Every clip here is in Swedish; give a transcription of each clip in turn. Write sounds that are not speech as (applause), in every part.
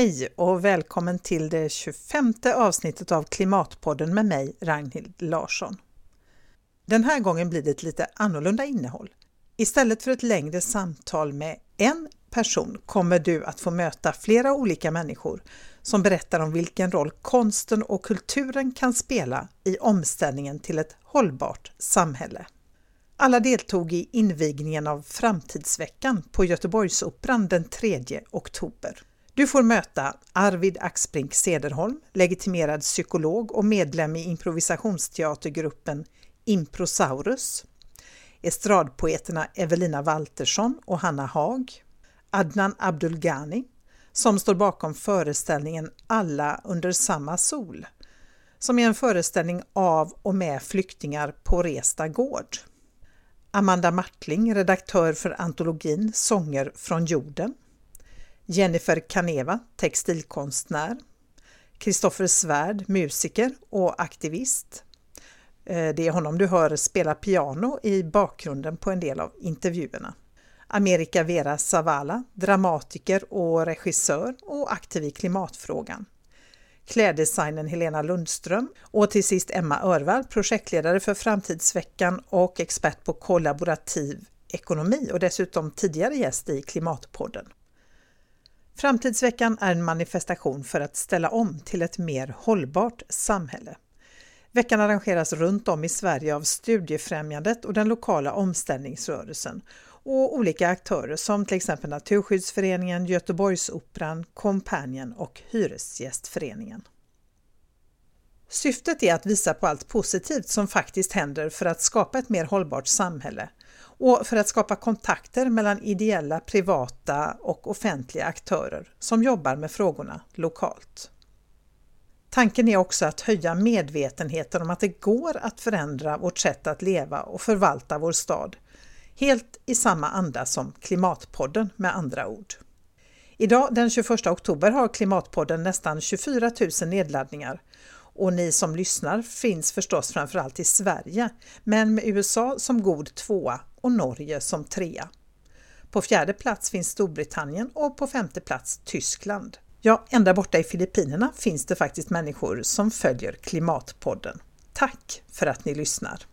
Hej och välkommen till det 25 avsnittet av Klimatpodden med mig, Ragnhild Larsson. Den här gången blir det ett lite annorlunda innehåll. Istället för ett längre samtal med en person kommer du att få möta flera olika människor som berättar om vilken roll konsten och kulturen kan spela i omställningen till ett hållbart samhälle. Alla deltog i invigningen av Framtidsveckan på Göteborgsoperan den 3 oktober. Du får möta Arvid Axbrink Sederholm, legitimerad psykolog och medlem i improvisationsteatergruppen Improsaurus, estradpoeterna Evelina Waltersson och Hanna Haag, Adnan Abdulgani, som står bakom föreställningen Alla under samma sol, som är en föreställning av och med flyktingar på Resta gård. Amanda Martling, redaktör för antologin Sånger från jorden. Jennifer Kaneva, textilkonstnär. Kristoffer Svärd, musiker och aktivist. Eh, det är honom du hör spela piano i bakgrunden på en del av intervjuerna. America Vera Zavala, dramatiker och regissör och aktiv i klimatfrågan. Kläddesignern Helena Lundström och till sist Emma Örvall, projektledare för Framtidsveckan och expert på kollaborativ ekonomi och dessutom tidigare gäst i Klimatpodden. Framtidsveckan är en manifestation för att ställa om till ett mer hållbart samhälle. Veckan arrangeras runt om i Sverige av Studiefrämjandet och den lokala omställningsrörelsen och olika aktörer som till exempel Naturskyddsföreningen, Göteborgsoperan, Companion och Hyresgästföreningen. Syftet är att visa på allt positivt som faktiskt händer för att skapa ett mer hållbart samhälle och för att skapa kontakter mellan ideella, privata och offentliga aktörer som jobbar med frågorna lokalt. Tanken är också att höja medvetenheten om att det går att förändra vårt sätt att leva och förvalta vår stad Helt i samma anda som Klimatpodden med andra ord. Idag den 21 oktober har Klimatpodden nästan 24 000 nedladdningar och ni som lyssnar finns förstås framförallt i Sverige, men med USA som god tvåa och Norge som trea. På fjärde plats finns Storbritannien och på femte plats Tyskland. Ja, ända borta i Filippinerna finns det faktiskt människor som följer Klimatpodden. Tack för att ni lyssnar!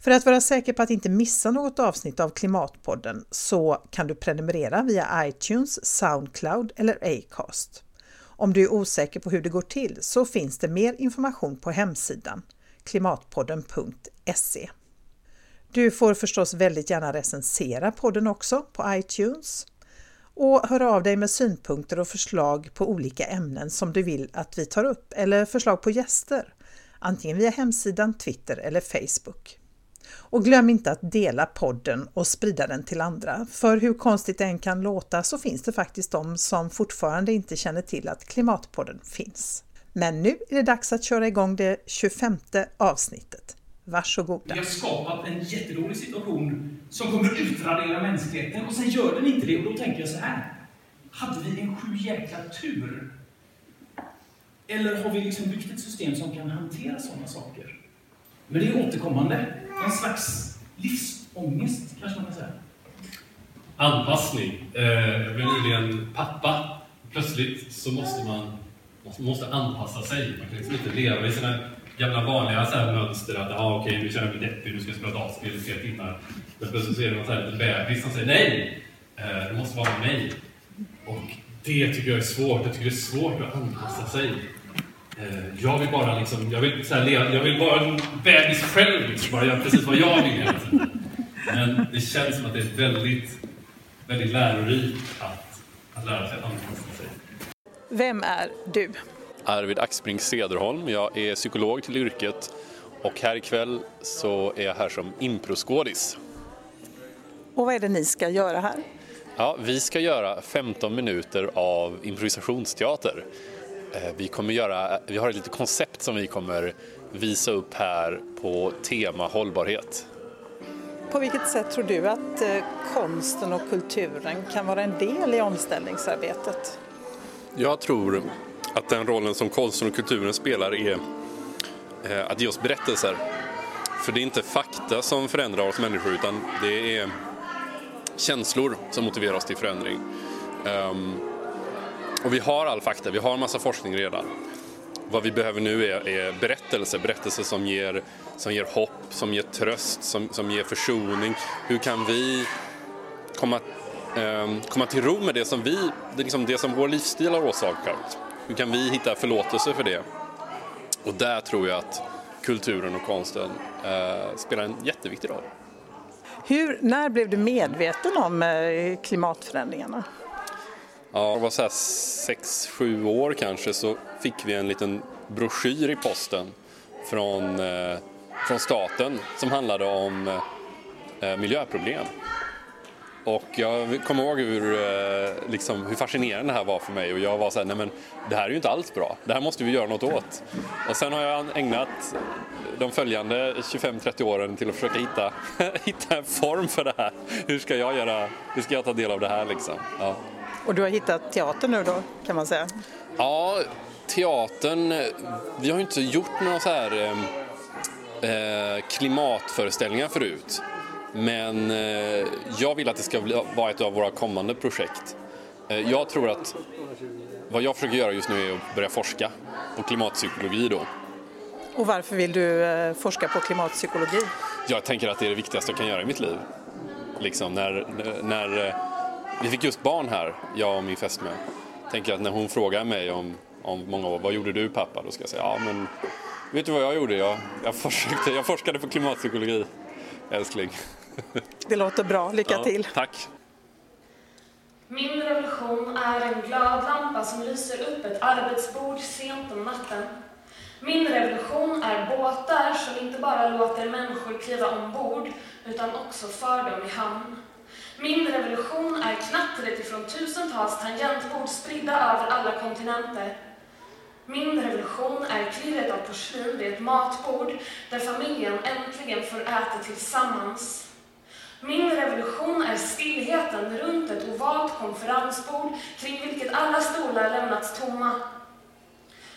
För att vara säker på att inte missa något avsnitt av Klimatpodden så kan du prenumerera via iTunes, Soundcloud eller Acast. Om du är osäker på hur det går till så finns det mer information på hemsidan klimatpodden.se. Du får förstås väldigt gärna recensera podden också på iTunes och hör av dig med synpunkter och förslag på olika ämnen som du vill att vi tar upp eller förslag på gäster, antingen via hemsidan, Twitter eller Facebook. Och glöm inte att dela podden och sprida den till andra. För hur konstigt det än kan låta så finns det faktiskt de som fortfarande inte känner till att Klimatpodden finns. Men nu är det dags att köra igång det 25 avsnittet. Varsågoda. Vi har skapat en jättedålig situation som kommer utradera mänskligheten och sen gör den inte det. Och då tänker jag så här. Hade vi en sju jäkla tur? Eller har vi liksom byggt ett system som kan hantera sådana saker? Men det är återkommande. Någon slags livsångest, kanske man kan säga. Anpassning. Eh, jag blev nyligen pappa. Plötsligt så måste man måste anpassa sig. Man kan liksom inte leva i sina gamla vanliga så här mönster att ah, okej, okay, nu känner jag mig deppig, nu ska jag spela dataspel i tre timmar. Men plötsligt så är det någon liten bebis som säger nej, eh, Det du måste vara med mig. Och det tycker jag är svårt. Jag tycker det är svårt att anpassa sig. Eh, jag vill bara liksom, jag vill, så här, jag vill vara en bebis själv, liksom, bara göra precis vad jag vill hela tiden. Men det känns som att det är väldigt, väldigt lärorikt att, att lära sig att anpassa sig. Vem är du? Arvid Axbrink Sederholm. Jag är psykolog till yrket och här ikväll så är jag här som improskådis. Och vad är det ni ska göra här? Ja, vi ska göra 15 minuter av improvisationsteater. Eh, vi, kommer göra, vi har ett litet koncept som vi kommer visa upp här på tema hållbarhet. På vilket sätt tror du att eh, konsten och kulturen kan vara en del i omställningsarbetet? Jag tror att den rollen som konsten och kulturen spelar är eh, att ge oss berättelser. För det är inte fakta som förändrar oss människor utan det är känslor som motiverar oss till förändring. Ehm, och vi har all fakta, vi har en massa forskning redan. Vad vi behöver nu är, är berättelser, berättelser som ger, som ger hopp, som ger tröst, som, som ger försoning. Hur kan vi komma, eh, komma till ro med det som, vi, det, liksom det som vår livsstil har åstadkommit? Hur kan vi hitta förlåtelse för det? Och där tror jag att kulturen och konsten eh, spelar en jätteviktig roll. Hur, när blev du medveten om eh, klimatförändringarna? Ja, det var så här sex, sju år kanske så fick vi en liten broschyr i posten från, eh, från staten som handlade om eh, eh, miljöproblem. Och jag kommer ihåg hur, eh, liksom, hur fascinerande det här var för mig och jag var så här, nej men det här är ju inte alls bra, det här måste vi göra något åt. Och sen har jag ägnat de följande 25-30 åren till att försöka hitta, (laughs) hitta en form för det här. Hur ska jag, göra, hur ska jag ta del av det här liksom? Ja. Och du har hittat teatern nu då, kan man säga? Ja, teatern, vi har ju inte gjort några så här eh, klimatföreställningar förut. Men eh, jag vill att det ska vara ett av våra kommande projekt. Eh, jag tror att vad jag försöker göra just nu är att börja forska på klimatpsykologi då. Och varför vill du eh, forska på klimatpsykologi? Jag tänker att det är det viktigaste jag kan göra i mitt liv. Liksom när, när eh, vi fick just barn här, jag och min fästmö. Tänker att när hon frågar mig om, om många år, vad gjorde du pappa? Då ska jag säga, ja men vet du vad jag gjorde? Jag, jag, försökte, jag forskade på klimatpsykologi, älskling. Det låter bra, lycka Ja, till. tack. Min revolution är en glad lampa som lyser upp ett arbetsbord sent om natten. Min revolution är båtar som inte bara låter människor kliva ombord utan också för dem i hamn. Min revolution är knattret ifrån tusentals tangentbord spridda över alla kontinenter. Min revolution är klirret av porslin vid ett matbord där familjen äntligen får äta tillsammans. Min revolution är stillheten runt ett ovalt konferensbord kring vilket alla stolar lämnats tomma.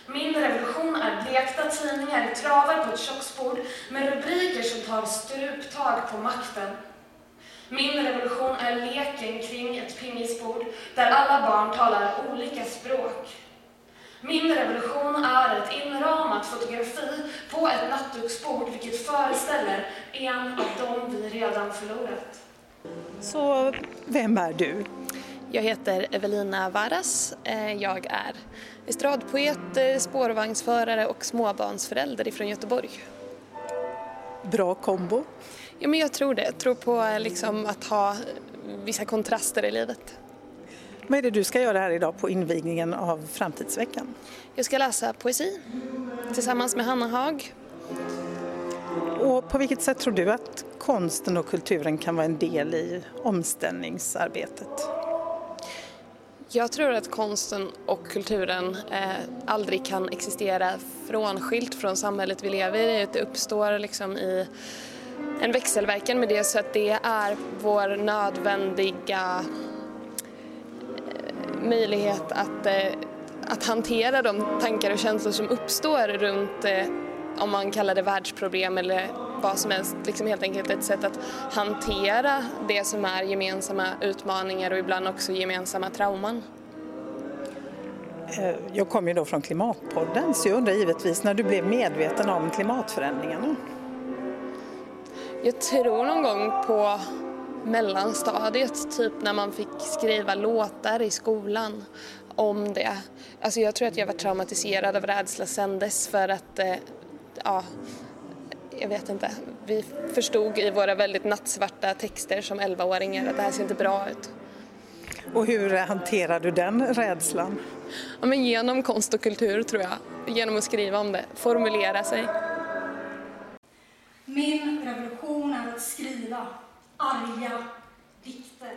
Min revolution är blekta tidningar i travar på ett köksbord med rubriker som tar struptag på makten. Min revolution är leken kring ett pingisbord där alla barn talar olika språk. Min revolution är ett inramat fotografi på ett nattduksbord vilket föreställer en av dem vi redan förlorat. Så vem är du? Jag heter Evelina Varas. Eh, Jag är estradpoet, eh, spårvagnsförare och småbarnsförälder ifrån Göteborg. Bra kombo. Ja, men jag tror det. Jag tror på liksom att ha vissa kontraster i livet. Vad är det du ska göra här idag på invigningen av Framtidsveckan? Jag ska läsa poesi tillsammans med Hanna Haag. Och på vilket sätt tror du att konsten och kulturen kan vara en del i omställningsarbetet? Jag tror att konsten och kulturen eh, aldrig kan existera frånskilt från samhället vi lever i. Det uppstår liksom i en växelverkan med det så att det är vår nödvändiga eh, möjlighet att, eh, att hantera de tankar och känslor som uppstår runt eh, om man kallar det världsproblem eller vad som helst, liksom helt enkelt ett sätt att hantera det som är gemensamma utmaningar och ibland också gemensamma trauman. Jag kommer ju då från Klimatpodden så jag undrar givetvis när du blev medveten om klimatförändringarna. Jag tror någon gång på mellanstadiet, typ när man fick skriva låtar i skolan om det. Alltså jag tror att jag var traumatiserad av rädsla sen dess för att, eh, ja, jag vet inte. Vi förstod i våra väldigt nattsvarta texter som 11-åringar att det här ser inte bra ut. Och hur hanterar du den rädslan? Ja, men genom konst och kultur tror jag, genom att skriva om det, formulera sig. Min revolution skriva arga dikter.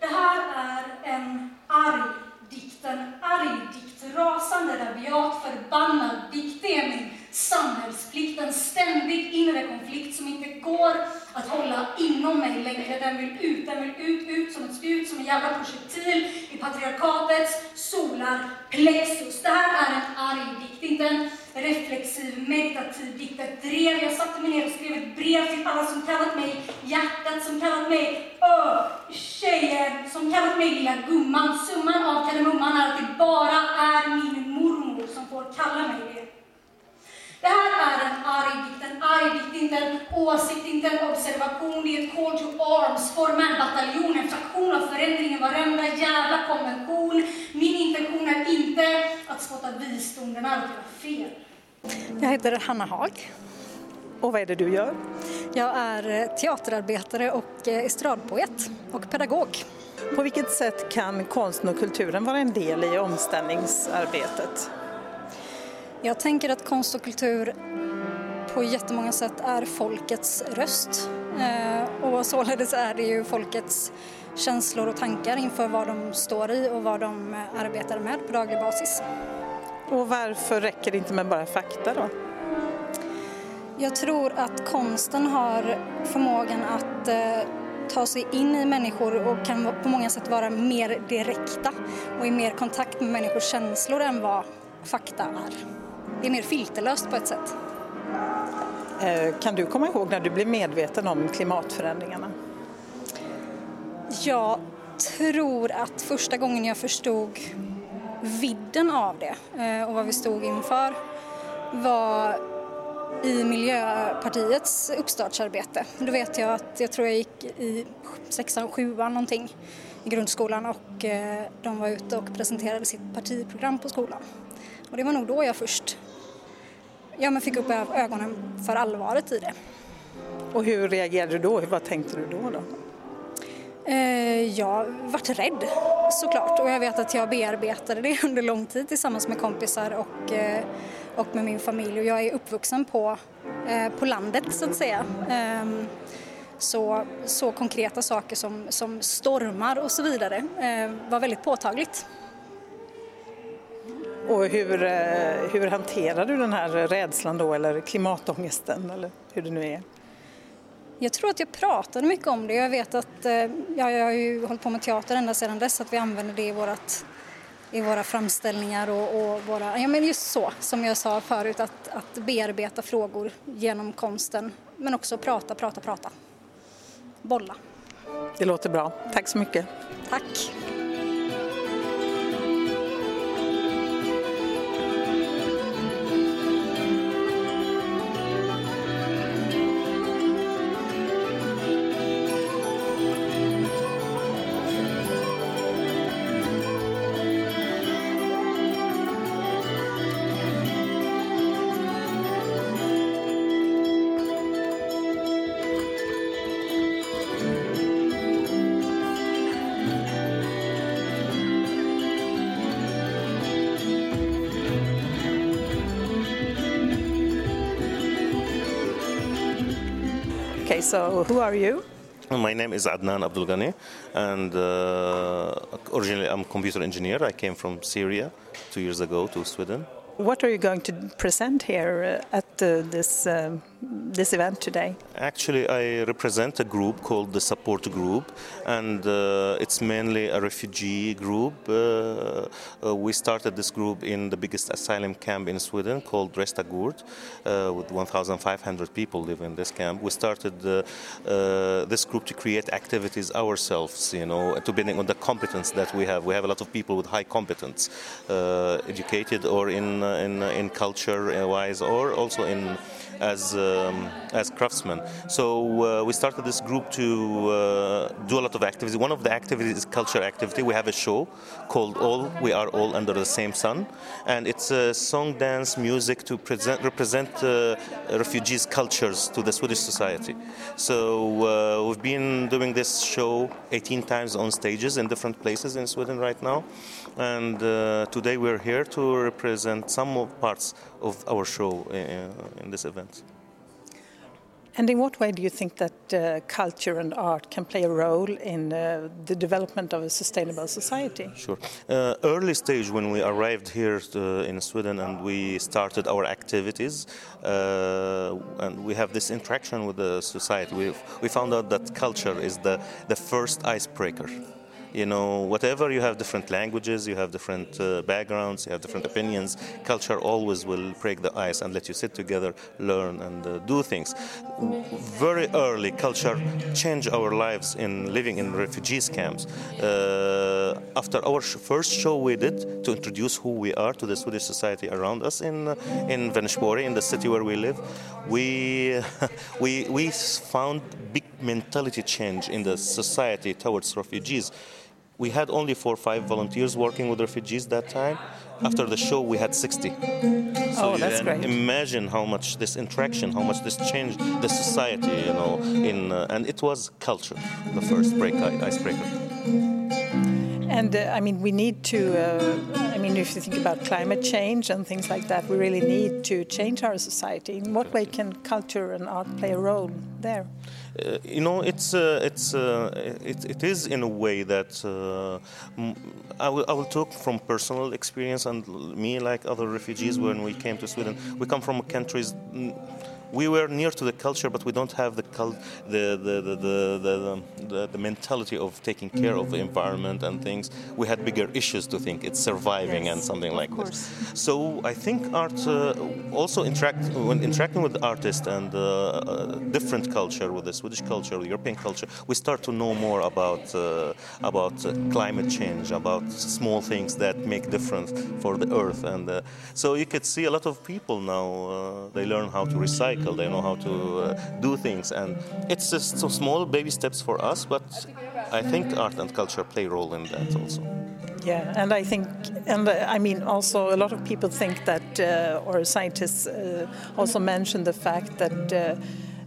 Det här är en arg dikt, en arg dikt, rasande, rabiat, förbannad dikt. Det är min samhällsplikt, en ständig inre konflikt som inte går att hålla inom mig längre. Den vill ut, den vill ut, ut som ett spjut, som en jävla projektil i patriarkatets solar plexus. Det här är en arg dikt, inte en reflexiv, meditativ dikt, ett drev. Jag satte mig ner och skrev ett brev till alla som kallat mig hjärtat, som kallat mig ö, tjejen, som som kallat mig lilla gumman. Summan av kardemumman är att det bara är min mormor som får kalla mig det. Det här är en arg dikt, en arg dikt, inte en åsikt, inte en observation. Det är ett call to arms, forma en bataljon, en fraktion av förändringen, varenda jävla konvention. Min intention är inte att spotta visdom, den är att göra fel. Jag heter Hanna Haag. Och vad är det du gör? Jag är eh, teaterarbetare och eh, estradpoet och pedagog. På vilket sätt kan konsten och kulturen vara en del i omställningsarbetet? Jag tänker att konst och kultur på jättemånga sätt är folkets röst. Eh, och således är det ju folkets känslor och tankar inför vad de står i och vad de arbetar med på daglig basis. Och varför räcker det inte med bara fakta då? Jag tror att konsten har förmågan att eh, ta sig in i människor och kan på många sätt vara mer direkta och i mer kontakt med människors känslor än vad fakta är. Det är mer filterlöst på ett sätt. Eh, kan du komma ihåg när du blev medveten om klimatförändringarna? Jag tror att första gången jag förstod vidden av det eh, och vad vi stod inför var i Miljöpartiets uppstartsarbete. Då vet jag att jag tror jag gick i sexan, sjuan någonting i grundskolan och eh, de var ute och presenterade sitt partiprogram på skolan. Och det var nog då jag först ja, men fick upp ögonen för allvaret i det. Och hur reagerade du då? Vad tänkte du då? då? Eh, jag vart rädd såklart och jag vet att jag bearbetade det (laughs) under lång tid tillsammans med kompisar och, eh, och med min familj och jag är uppvuxen på, eh, på landet så att säga. Ehm, så, så konkreta saker som, som stormar och så vidare var väldigt påtagligt. Och hur, hur hanterar du den här rädslan då eller klimatångesten eller hur det nu är? Jag tror att jag pratade mycket om det. Jag vet att, ja, jag har ju hållit på med teater ända sedan dess, att vi använder det i, vårat, i våra framställningar och, och våra, ja men just så som jag sa förut, att, att bearbeta frågor genom konsten, men också prata, prata, prata. Bolla. Det låter bra. Tack så mycket. Tack. So who are you? My name is Adnan Abdul Ghani, and uh, originally I'm a computer engineer. I came from Syria two years ago to Sweden. What are you going to present here uh, at this um, this event today? Actually, I represent a group called the Support Group, and uh, it's mainly a refugee group. Uh, uh, we started this group in the biggest asylum camp in Sweden called Resta Gurt, with 1,500 people live in this camp. We started this group to create activities ourselves, you know, depending on the competence that we have. We have a lot of people with high competence, educated or in in in culture wise, or also in as um, as craftsmen. So uh, we started this group to uh, do a lot of activities. One of the activities is culture activity. We have a show called All We Are All Under the Same Sun, and it's a song, dance, music to present, represent uh, refugees' cultures to the Swedish society. So uh, we've been doing this show 18 times on stages in different places in Sweden right now, and uh, today we're here to represent some parts of our show in, in this event. And in what way do you think that uh, culture and art can play a role in uh, the development of a sustainable society? Sure. Uh, early stage when we arrived here to, in Sweden and we started our activities, and we have this interaction with the society, we we found out that culture is the, the first icebreaker you know, whatever you have different languages, you have different uh, backgrounds, you have different opinions. Culture always will break the ice and let you sit together, learn, and uh, do things. Very early, culture changed our lives in living in refugees camps. Uh, after our sh- first show we did to introduce who we are to the Swedish society around us in in Vänersborg, in the city where we live, we (laughs) we we found big mentality change in the society towards refugees. We had only four or five volunteers working with refugees that time. After the show, we had 60. So Oh, you that's can great. imagine how much this interaction, how much this changed the society, you know. In uh, and it was culture, the first break icebreaker. And uh, I mean, we need to, uh, I mean, if you think about climate change and things like that, we really need to change our society. In what way can culture and art play a role there? Uh, you know, it's uh, it's uh, it, it is in a way that uh, I will I will talk from personal experience and me like other refugees when we came to Sweden. We come from countries. Mm, We were near to the culture, but we don't have the cul- the, the, the, the, the, the, the mentality of taking care of the environment and things. We had bigger issues to think. It's surviving and something like this. So I think art uh, also interact when interacting with the artist and uh, uh, different culture, with the Swedish culture, the European culture, we start to know more about uh, about uh, climate change, about small things that make difference for the earth, and uh, so you could see a lot of people now. Uh, they learn how to recycle, they know how to uh, do things, and it's just so small baby steps for us. But I think art and culture play a role in that also. Yeah, and I think, and uh, I mean, also a lot of people think that, uh, or scientists uh, also mention the fact that uh,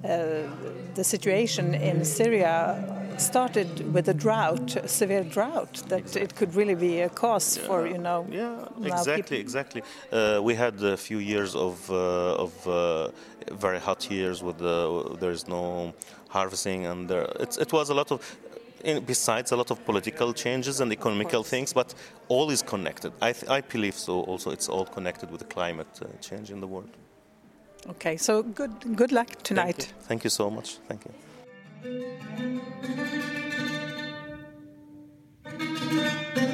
uh, the situation in Syria started with a drought, a severe drought, that it could really be a cause for, you know, Yeah, exactly, people- exactly. Uh, we had a few years of uh, of uh, very hot years with the, there is no harvesting, and there, it's, it was a lot of. In, besides a lot of political changes and economical things, but all is connected. I, th- I believe so. Also, it's all connected with the climate uh, change in the world. Okay, so good, good luck Thank tonight. you. Thank you so much. Thank you.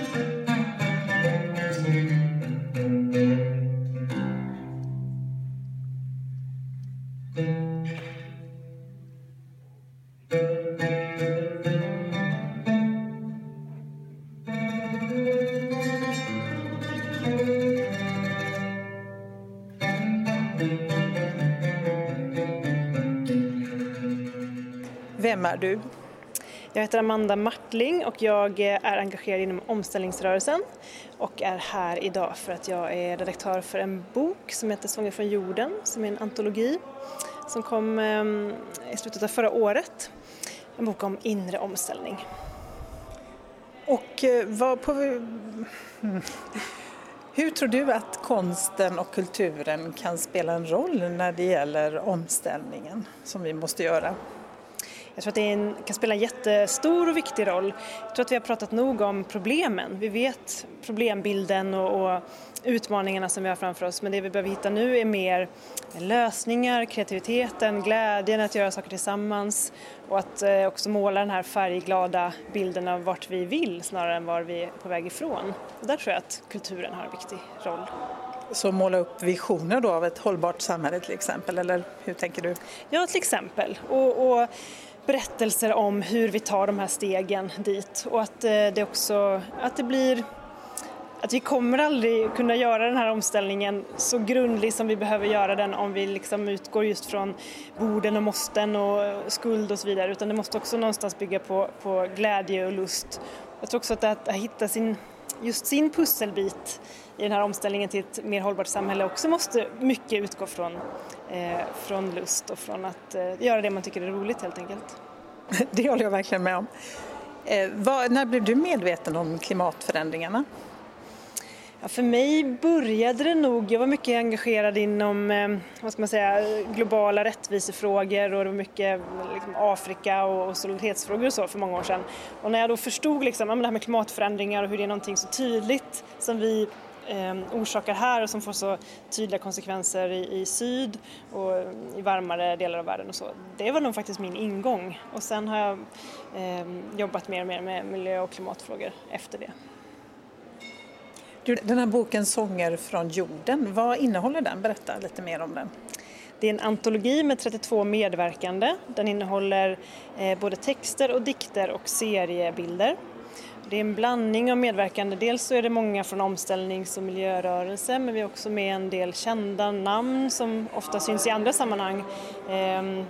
Vem är du? Jag heter Amanda Martling och jag är engagerad inom omställningsrörelsen och är här idag för att jag är redaktör för en bok som heter Sånger från jorden som är en antologi som kom ehm, i slutet av förra året. En bok om inre omställning. Och eh, vad på, mm. (laughs) hur tror du att konsten och kulturen kan spela en roll när det gäller omställningen som vi måste göra? Jag tror att det en, kan spela en jättestor och viktig roll. Jag tror att vi har pratat nog om problemen. Vi vet problembilden och, och utmaningarna som vi har framför oss men det vi behöver hitta nu är mer lösningar, kreativiteten, glädjen att göra saker tillsammans och att eh, också måla den här färgglada bilden av vart vi vill snarare än var vi är på väg ifrån. Och där tror jag att kulturen har en viktig roll. Så måla upp visioner då av ett hållbart samhälle till exempel, eller hur tänker du? Ja, till exempel. Och, och berättelser om hur vi tar de här stegen dit och att eh, det också att det blir att vi kommer aldrig kunna göra den här omställningen så grundlig som vi behöver göra den om vi liksom utgår just från borden och måsten och skuld och så vidare utan det måste också någonstans bygga på, på glädje och lust. Jag tror också att, att hitta sin, just sin pusselbit i den här omställningen till ett mer hållbart samhälle också måste mycket utgå från, eh, från lust och från att eh, göra det man tycker är roligt helt enkelt. (laughs) Det håller jag verkligen med om. Eh, vad, när blev du medveten om klimatförändringarna? Ja, för mig började det nog, jag var mycket engagerad inom eh, vad ska man säga, globala rättvisefrågor och det var mycket liksom, Afrika och, och solidaritetsfrågor och så för många år sedan. Och när jag då förstod liksom, ja, det här med klimatförändringar och hur det är någonting så tydligt som vi orsakar här och som får så tydliga konsekvenser i, i syd och i varmare delar av världen och så. Det var nog faktiskt min ingång och sen har jag eh, jobbat mer och mer med miljö och klimatfrågor efter det. Du, den här boken Sånger från jorden, vad innehåller den? Berätta lite mer om den. Det är en antologi med 32 medverkande. Den innehåller eh, både texter och dikter och seriebilder. Det är en blandning av medverkande. Dels så är det många från omställnings och miljörörelse men vi har också med en del kända namn som ofta syns i andra sammanhang. Eh,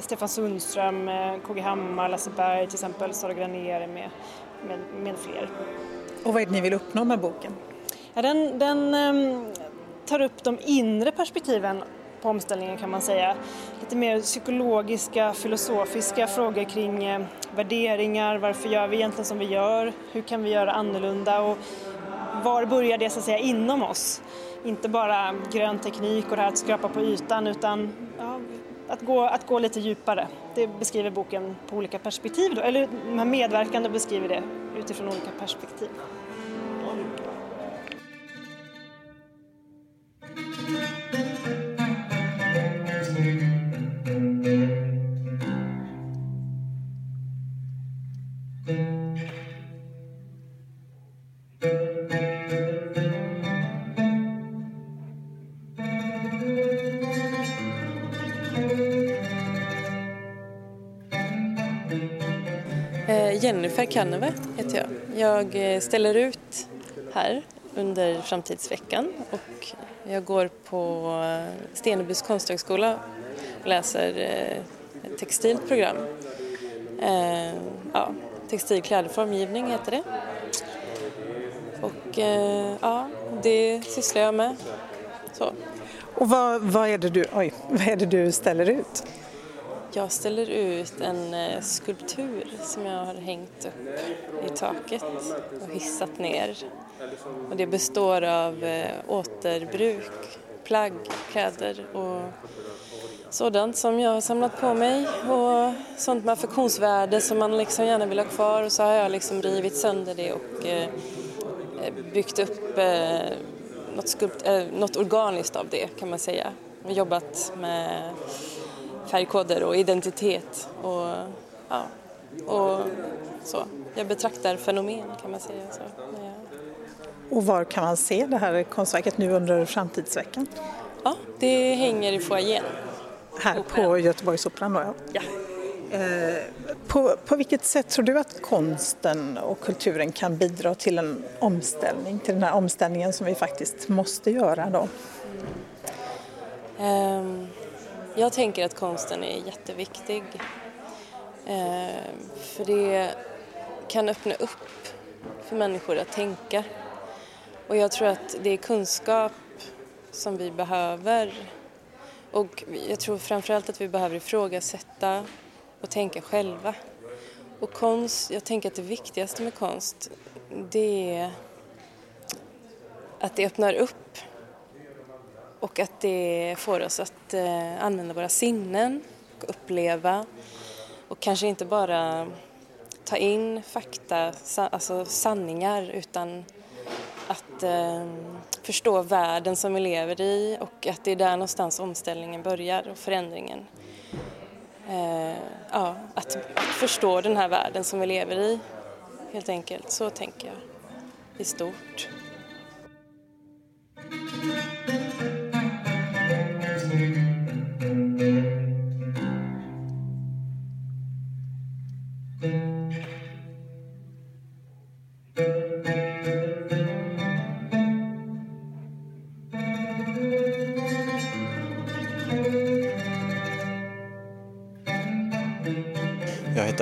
Stefan Sundström, eh, KG Hammar, Lasse Berg till exempel, Sara Granér med, med, med fler. Och vad är det ni vill uppnå med boken? Ja, den, den um, tar upp de inre perspektiven på omställningen kan man säga. Lite mer psykologiska, filosofiska frågor kring eh, värderingar, varför gör vi egentligen som vi gör, hur kan vi göra annorlunda och var börjar det så att säga inom oss? Inte bara grön teknik och det här att skrapa på ytan utan ja, att, gå, att gå lite djupare. Det beskriver boken på olika perspektiv, då, eller de här medverkande beskriver det utifrån olika perspektiv. Eh, Jennifer Kanneve heter jag. Jag eh, ställer ut här under framtidsveckan och jag går på eh, Stenebys konsthögskola och läser ett textilt program. Ja, textil klädformgivning heter det. Och ja, det sysslar jag med. Så. Och vad, vad, är det du, oj, vad är det du ställer ut? Jag ställer ut en eh, skulptur som jag har hängt upp i taket och hissat ner. Och det består av eh, återbruk, plagg, kläder och sådant som jag har samlat på mig och sånt med affektionsvärde som man liksom gärna vill ha kvar och så har jag liksom rivit sönder det och eh, byggt upp något, skulpt, något organiskt av det kan man säga. Jag har jobbat med färgkoder och identitet och, ja, och så. Jag betraktar fenomen kan man säga. Så, ja. Och var kan man se det här konstverket nu under framtidsveckan? Ja, det hänger i foajén. Här på Göteborgsoperan då? Ja. ja. Eh, på, på vilket sätt tror du att konsten och kulturen kan bidra till en omställning, till den här omställningen som vi faktiskt måste göra då? Ehm, jag tänker att konsten är jätteviktig. Ehm, för det kan öppna upp för människor att tänka. Och jag tror att det är kunskap som vi behöver. Och jag tror framförallt att vi behöver ifrågasätta och tänka själva. Och konst, jag tänker att det viktigaste med konst det är att det öppnar upp och att det får oss att eh, använda våra sinnen och uppleva och kanske inte bara ta in fakta, alltså sanningar utan att eh, förstå världen som vi lever i och att det är där någonstans omställningen börjar och förändringen. Eh, ja, att, att förstå den här världen som vi lever i helt enkelt, så tänker jag i stort.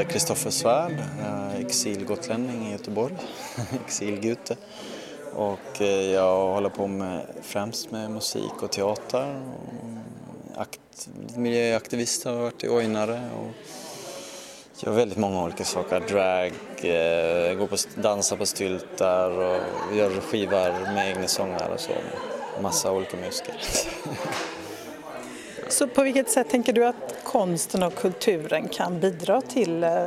Kristoffer Svärd, eh, exilgotlänning i Göteborg, (laughs) exilgute. Och eh, jag håller på med främst med musik och teater. Akt, miljöaktivist har jag varit i Ojnare och gör väldigt många olika saker. Drag, eh, går på, dansar på styltar och gör skivar med egna sångare och så. Massa olika musiker. (laughs) Så på vilket sätt tänker du att konsten och kulturen kan bidra till eh,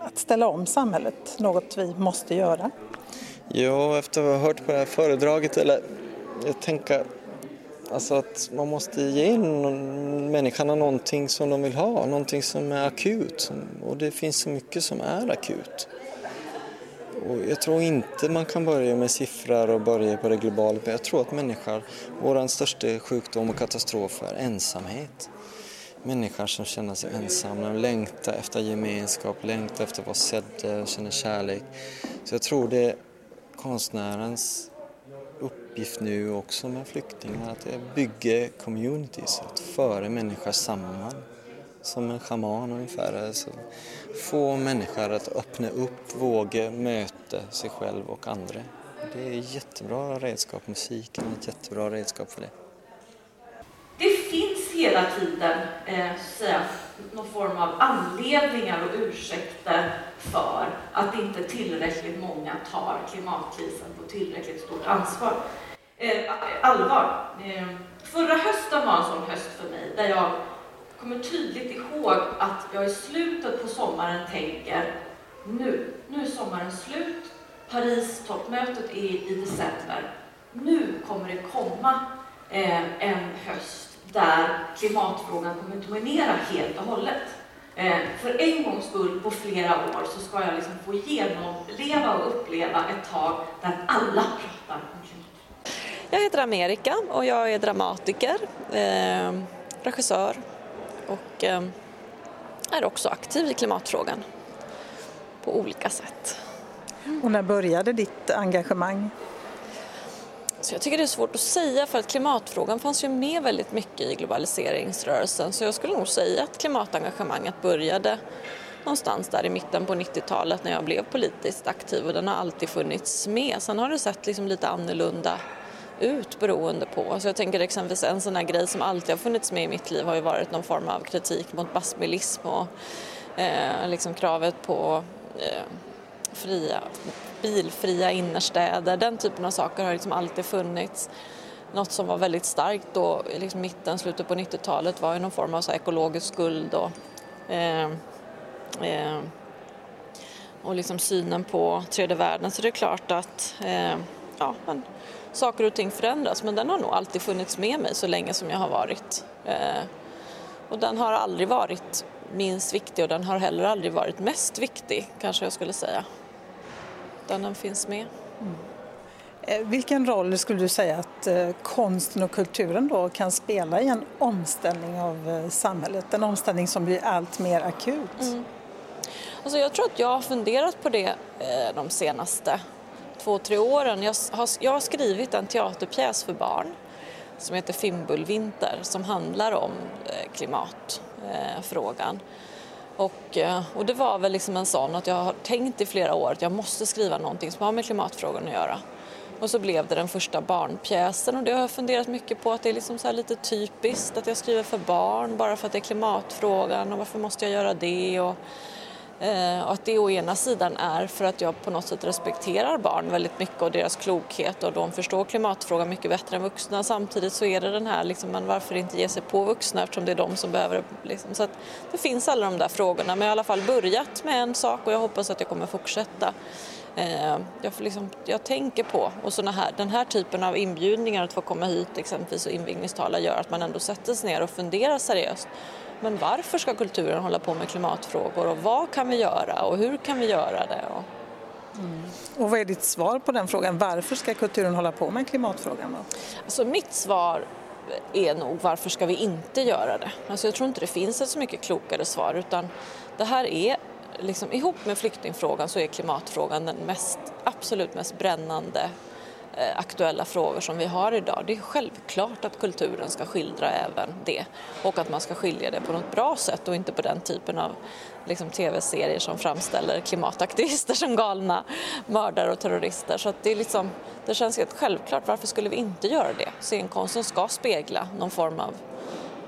att ställa om samhället, något vi måste göra? Jo, efter att ha hört på det här föredraget, eller jag tänker alltså att man måste ge människorna någonting som de vill ha, någonting som är akut. Och det finns så mycket som är akut. Och jag tror inte man kan börja med siffror och börja på det globala, men jag tror att människor, vår största sjukdom och katastrof är ensamhet. Människor som känner sig ensamma, längtar efter gemenskap, längtar efter att vara sedda, känner kärlek. Så jag tror det är konstnärens uppgift nu också med flyktingar, att bygga communities, att föra människor samman som en schaman ungefär. Alltså, få människor att öppna upp, våga möta sig själv och andra. Det är ett jättebra redskap, musiken är ett jättebra redskap för det. Det finns hela tiden eh, säga, någon form av anledningar och ursäkter för att inte tillräckligt många tar klimatkrisen på tillräckligt stort ansvar. Eh, allvar. Eh, förra hösten var en sån höst för mig där jag kommer tydligt ihåg att jag i slutet på sommaren tänker nu, nu är sommaren slut. Paris-toppmötet är i december. Nu kommer det komma eh, en höst där klimatfrågan kommer att dominera helt och hållet. Eh, för en gångs skull på flera år så ska jag liksom få genomleva och uppleva ett tag där alla pratar om klimat. Jag heter Amerika och jag är dramatiker, eh, regissör och eh, är också aktiv i klimatfrågan på olika sätt. Och när började ditt engagemang? Så jag tycker det är svårt att säga för att klimatfrågan fanns ju med väldigt mycket i globaliseringsrörelsen så jag skulle nog säga att klimatengagemanget började någonstans där i mitten på 90-talet när jag blev politiskt aktiv och den har alltid funnits med. Sen har det sett liksom lite annorlunda ut beroende på. Så jag tänker exempelvis en sån här grej som alltid har funnits med i mitt liv har ju varit någon form av kritik mot basmilism och eh, liksom kravet på eh, fria, bilfria innerstäder. Den typen av saker har liksom alltid funnits. Något som var väldigt starkt då, liksom mitten, slutet på 90-talet var ju någon form av så ekologisk skuld och, eh, eh, och liksom synen på tredje världen. Så det är klart att eh, ja, men, saker och ting förändras men den har nog alltid funnits med mig så länge som jag har varit. Eh, och den har aldrig varit minst viktig och den har heller aldrig varit mest viktig kanske jag skulle säga utan den finns med. Mm. Eh, vilken roll skulle du säga att eh, konsten och kulturen då kan spela i en omställning av samhället? En omställning som blir allt mer akut. Mm. Alltså jag tror att jag har funderat på det de senaste två, tre åren. Jag har, jag har skrivit en teaterpjäs för barn som heter Fimbulvinter som handlar om eh, klimatfrågan. Och, eh, och det var väl liksom en sån att jag har tänkt i flera år att jag måste skriva någonting som har med klimatfrågan att göra. Och så blev det den första barnpjäsen och det har jag funderat mycket på att det är liksom så lite typiskt att jag skriver för barn bara för att det är klimatfrågan och varför måste jag göra det? Och, Eh, och att det å ena sidan är för att jag på något sätt respekterar barn väldigt mycket och deras klokhet och de förstår klimatfrågan mycket bättre än vuxna. Samtidigt så är det den här, liksom, man varför inte ge sig på vuxna eftersom det är de som behöver liksom. Så att det finns alla de där frågorna men jag har i alla fall börjat med en sak och jag hoppas att jag kommer fortsätta. Eh, jag, liksom, jag tänker på, och såna här, den här typen av inbjudningar att få komma hit exempelvis och invigningstala gör att man ändå sätter sig ner och funderar seriöst men varför ska kulturen hålla på med klimatfrågor och vad kan vi göra och hur kan vi göra det? Och... Mm. Och vad är ditt svar på den frågan? Varför ska kulturen hålla på med klimatfrågan? Då? Alltså mitt svar är nog varför ska vi inte göra det? Alltså jag tror inte det finns ett så mycket klokare svar utan det här är liksom, ihop med flyktingfrågan så är klimatfrågan den mest, absolut mest brännande Eh, aktuella frågor som vi har idag. Det är självklart att kulturen ska skildra även det och att man ska skilja det på något bra sätt och inte på den typen av liksom, tv-serier som framställer klimataktivister (laughs) som galna mördare och terrorister. Så det, är liksom, det känns helt självklart, varför skulle vi inte göra det? Scenkonsten ska spegla någon form av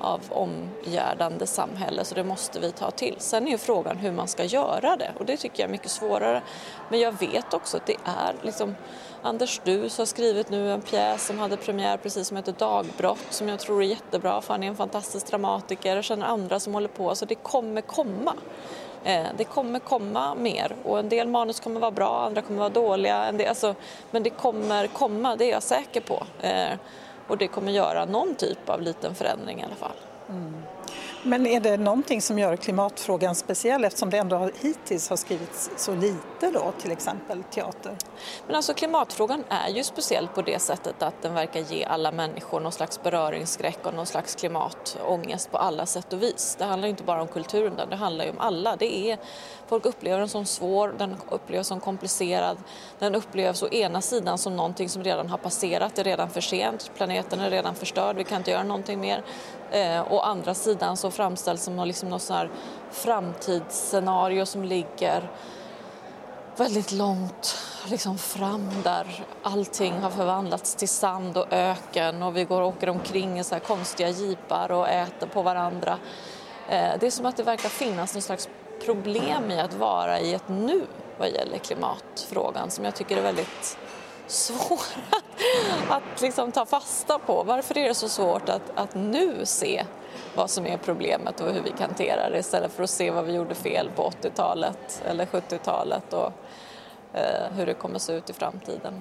av omgärdande samhälle så det måste vi ta till. Sen är ju frågan hur man ska göra det och det tycker jag är mycket svårare. Men jag vet också att det är liksom Anders Dus har skrivit nu en pjäs som hade premiär precis som heter Dagbrott som jag tror är jättebra för han är en fantastisk dramatiker. Jag känner andra som håller på så det kommer komma. Eh, det kommer komma mer och en del manus kommer vara bra, andra kommer vara dåliga. En del, alltså, men det kommer komma, det är jag säker på. Eh, och det kommer göra någon typ av liten förändring i alla fall. Mm. Men är det någonting som gör klimatfrågan speciell eftersom det ändå hittills har skrivits så lite då, till exempel teater? Men alltså klimatfrågan är ju speciell på det sättet att den verkar ge alla människor någon slags beröringsskräck och någon slags klimatångest på alla sätt och vis. Det handlar ju inte bara om kulturen, det handlar ju om alla. Det är, folk upplever den som svår, den upplevs som komplicerad, den upplevs å ena sidan som någonting som redan har passerat, det är redan för sent, planeten är redan förstörd, vi kan inte göra någonting mer. Eh, å andra sidan så framställs som liksom något sån här framtidsscenario som ligger väldigt långt liksom fram där allting har förvandlats till sand och öken och vi går och åker omkring i så här konstiga jeepar och äter på varandra. Eh, det är som att det verkar finnas någon slags problem i att vara i ett nu vad gäller klimatfrågan som jag tycker är väldigt svår att, att liksom ta fasta på. Varför är det så svårt att, att nu se vad som är problemet och hur vi kan hantera det istället för att se vad vi gjorde fel på 80-talet eller 70-talet och eh, hur det kommer se ut i framtiden.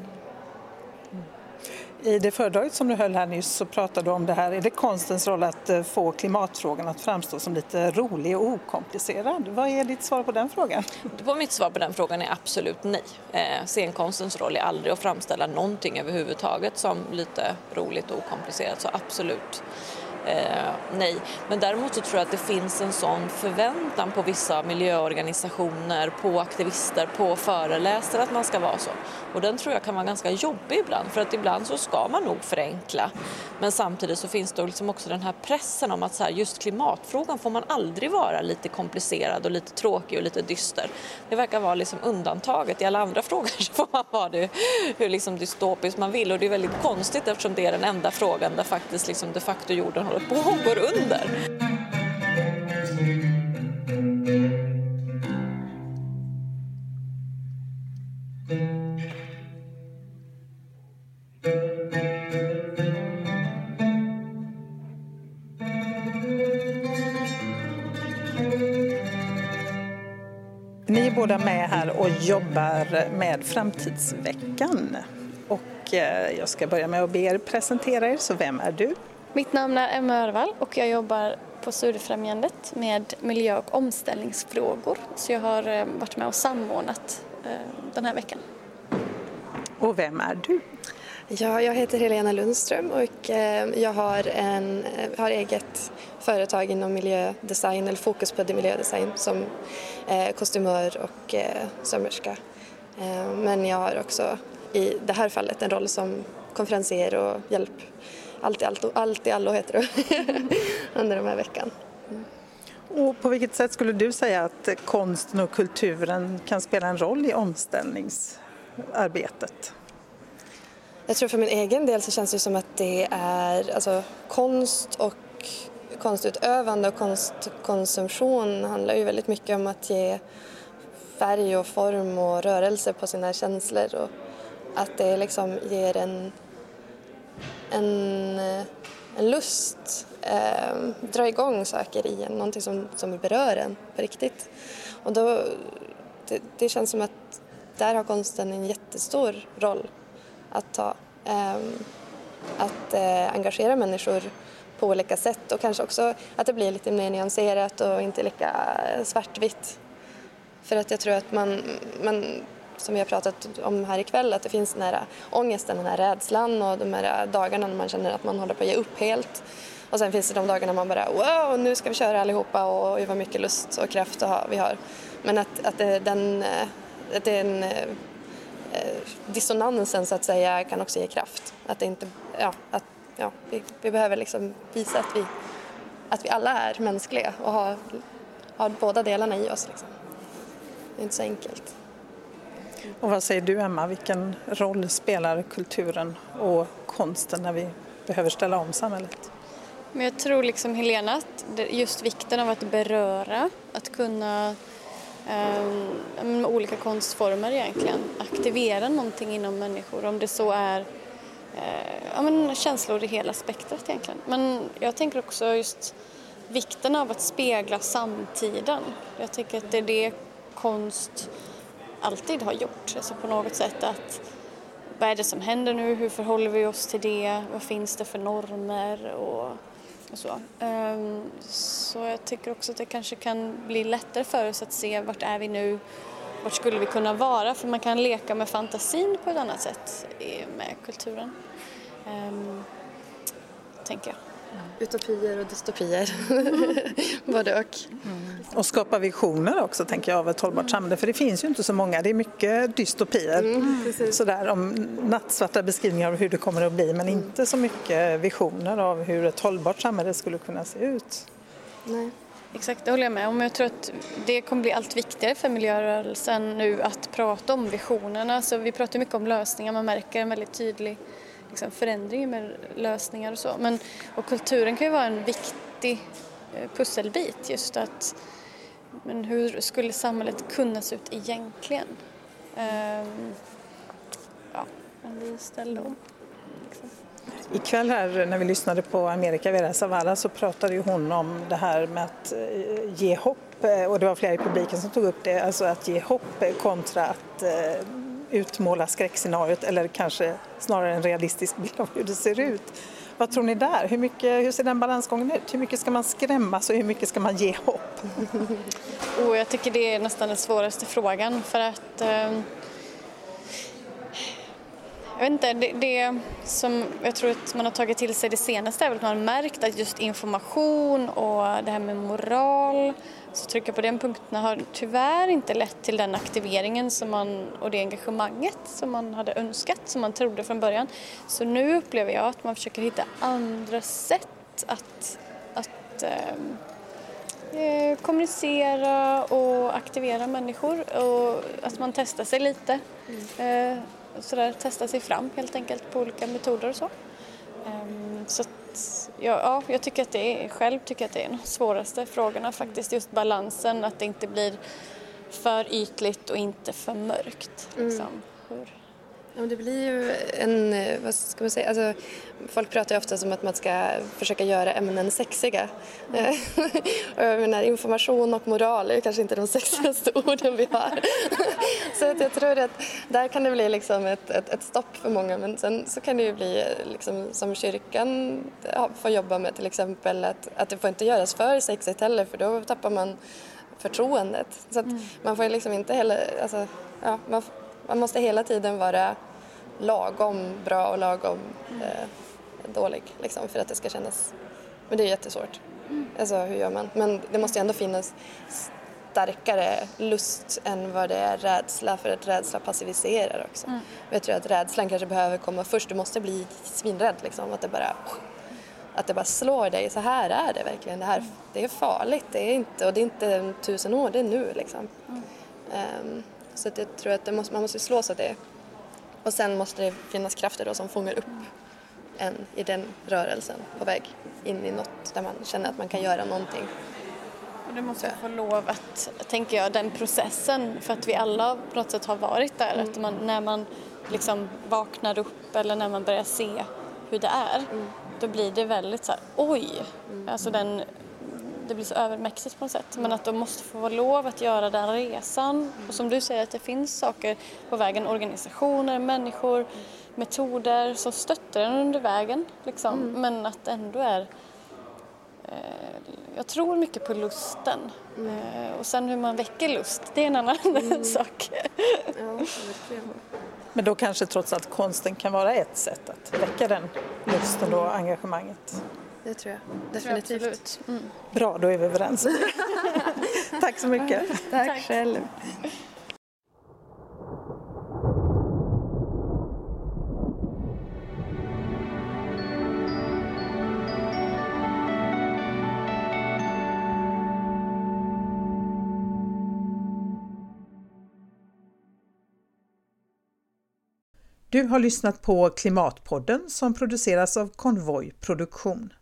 I det föredraget som du höll här nyss så pratade du om det här, är det konstens roll att eh, få klimatfrågan att framstå som lite rolig och okomplicerad? Vad är ditt svar på den frågan? På mitt svar på den frågan är absolut nej. Eh, scenkonstens roll är aldrig att framställa någonting överhuvudtaget som lite roligt och okomplicerat, så absolut Eh, nej, men däremot så tror jag att det finns en sån förväntan på vissa miljöorganisationer, på aktivister, på föreläsare att man ska vara så. Och den tror jag kan vara ganska jobbig ibland för att ibland så ska man nog förenkla. Men samtidigt så finns det liksom också den här pressen om att så här, just klimatfrågan får man aldrig vara lite komplicerad och lite tråkig och lite dyster. Det verkar vara liksom undantaget. I alla andra (laughs) frågor så får man vara det hur liksom dystopiskt man vill och det är väldigt konstigt eftersom det är den enda frågan där faktiskt liksom de facto jorden håller hon går under. Ni är båda med här och jobbar med Framtidsveckan. Och eh, jag ska börja med att be er presentera er, så vem är du? Mitt namn är Emma Örvall och jag jobbar på Studiefrämjandet med miljö och omställningsfrågor. Så jag har eh, varit med och samordnat eh, den här veckan. Och vem är du? Ja, jag heter Helena Lundström och jag har, en, har eget företag inom miljödesign, eller fokus på miljödesign som kostymör och sömmerska. Men jag har också i det här fallet en roll som konferencier och hjälp allt i allt, allt i allo heter det (laughs) under den här veckan. Mm. Och på vilket sätt skulle du säga att konsten och kulturen kan spela en roll i omställningsarbetet? Jag tror för min egen del så känns det som att det är alltså, konst och konstutövande och konstkonsumtion handlar ju väldigt mycket om att ge färg och form och rörelse på sina känslor och att det liksom ger en en, en lust, eh, dra igång saker i en, någonting som, som berör en på riktigt. Och då, det, det känns som att där har konsten en jättestor roll att ta. Eh, att eh, engagera människor på olika sätt och kanske också att det blir lite mer nyanserat och inte lika svartvitt. För att jag tror att man, man som vi har pratat om här ikväll, att det finns den här ångesten, den här rädslan och de här dagarna när man känner att man håller på att ge upp helt. Och sen finns det de dagarna man bara wow, nu ska vi köra allihopa och vad mycket lust och kraft vi har. Men att, att det, den, eh, att den eh, dissonansen så att säga kan också ge kraft. Att det inte, ja, att, ja, vi, vi behöver liksom visa att vi, att vi alla är mänskliga och har, har båda delarna i oss. Liksom. Det är inte så enkelt. Och vad säger du Emma, vilken roll spelar kulturen och konsten när vi behöver ställa om samhället? Men jag tror liksom Helena att just vikten av att beröra, att kunna med olika konstformer egentligen aktivera någonting inom människor om det så är eh, ja, men känslor i hela spektrat egentligen. Men jag tänker också just vikten av att spegla samtiden. Jag tycker att det är det konst alltid har gjort, alltså på något sätt att vad är det som händer nu, hur förhåller vi oss till det, vad finns det för normer och, och så. Um, så jag tycker också att det kanske kan bli lättare för oss att se vart är vi nu, vart skulle vi kunna vara, för man kan leka med fantasin på ett annat sätt med kulturen. Um, tänker jag. Utopier och dystopier, (laughs) både och. Mm. Och skapa visioner också tänker jag av ett hållbart samhälle för det finns ju inte så många, det är mycket dystopier. Mm, sådär om nattsvarta beskrivningar av hur det kommer att bli men mm. inte så mycket visioner av hur ett hållbart samhälle skulle kunna se ut. Nej. Exakt, det håller jag med om. Jag tror att det kommer bli allt viktigare för miljörörelsen nu att prata om visionerna. Så vi pratar mycket om lösningar, man märker en väldigt tydlig liksom, förändring med lösningar och så. Men, och kulturen kan ju vara en viktig eh, pusselbit just att men hur skulle samhället kunna se ut egentligen? Um, ja, om vi ställer om. Liksom. Ikväll här när vi lyssnade på Amerika Vera Zavala så pratade ju hon om det här med att eh, ge hopp eh, och det var flera i publiken som tog upp det, alltså att ge hopp kontra att utmåla skräckscenariot eller kanske snarare en realistisk bild av hur det ser ut. Vad tror ni där? Hur, mycket, hur ser den balansgången ut? Hur mycket ska man skrämmas och hur mycket ska man ge hopp? (laughs) oh, jag tycker det är nästan den svåraste frågan för att eh, jag vet inte, det, det, som jag tror att man har tagit till sig det senaste är väl att man har märkt att just information och det här med moral så trycka på den punkten har tyvärr inte lett till den aktiveringen som man, och det engagemanget som man hade önskat, som man trodde från början. Så nu upplever jag att man försöker hitta andra sätt att, att eh, eh kommunicera och aktivera människor och att man testar sig lite. Mm. Eh, sådär, testar sig fram helt enkelt på olika metoder och så. Eh, så ja, ja, jag tycker att det är, själv tycker att det är de svåraste frågorna faktiskt, just balansen, att det inte blir för ytligt och inte för mörkt. Mm. Liksom. Hur, Ja, det blir ju en, eh, vad ska man säga, alltså, folk pratar ju ofta om att man ska försöka göra ämnen sexiga. Mm. (laughs) och jag menar, information och moral är kanske inte de (laughs) sexigaste orden vi har. (laughs) så att jag tror att där kan det bli liksom ett, ett, ett, stopp för många men sen så kan det ju bli liksom, som kyrkan får jobba med till exempel att, att det får inte göras för sexigt heller för då tappar man förtroendet. Så att mm. man får liksom inte heller, alltså, ja, man, man måste hela tiden vara lagom bra och lagom eh, dålig liksom, för att det ska kännas... Men det är jättesvårt. Mm. Alltså hur gör man? Men det måste ändå finnas starkare lust än vad det är rädsla för att rädsla passiviserar också. Mm. Jag tror att rädslan kanske behöver komma först. Du måste bli svinrädd liksom. Att det bara, att det bara slår dig. Så här är det verkligen. Det, här, det är farligt. Det är inte, och det är inte tusen år, det är nu liksom. Mm. Um, så att jag tror att måste, man måste slås av det. Och sen måste det finnas krafter då som fångar upp en i den rörelsen på väg in i något där man känner att man kan göra någonting. Och det måste få lov att, tänker jag, den processen, för att vi alla på något sätt har varit där, mm. att man, när man liksom vaknar upp eller när man börjar se hur det är, mm. då blir det väldigt så här, oj, mm. alltså den det blir så övermäktigt på något sätt. Men att de måste få lov att göra den resan. Och som du säger att det finns saker på vägen, organisationer, människor, metoder som stöttar en under vägen. Liksom. Mm. Men att det ändå är eh, jag tror mycket på lusten. Mm. Eh, och sen hur man väcker lust, det är en annan mm. (laughs) sak. Ja, Men då kanske trots allt konsten kan vara ett sätt att väcka den lusten och engagemanget det tror jag definitivt. mm. Bra, då är vi överens. (laughs) Tack så mycket. Tack, Tack själv. Du har lyssnat på Klimatpodden som produceras av Konvoj Produktion.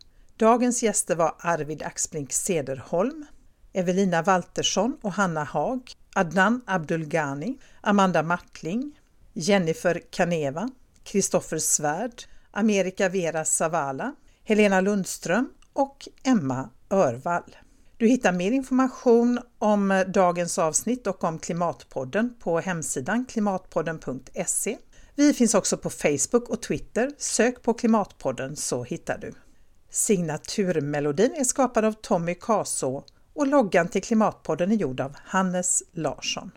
Dagens gäster var Arvid Axblink Sederholm, Evelina Waltersson och Hanna Haag, Adnan Abdulgani, Amanda Mattling, Jennifer Kaneva, Kristoffer Svärd, Amerika Vera Savala, Helena Lundström och Emma Örvall. Du hittar mer information om dagens avsnitt och om Klimatpodden på hemsidan klimatpodden.se. Vi finns också på Facebook och Twitter. Sök på Klimatpodden så hittar du. Signaturmelodin är skapad av Tommy Kaså och loggan till Klimatpodden är gjord av Hannes Larsson.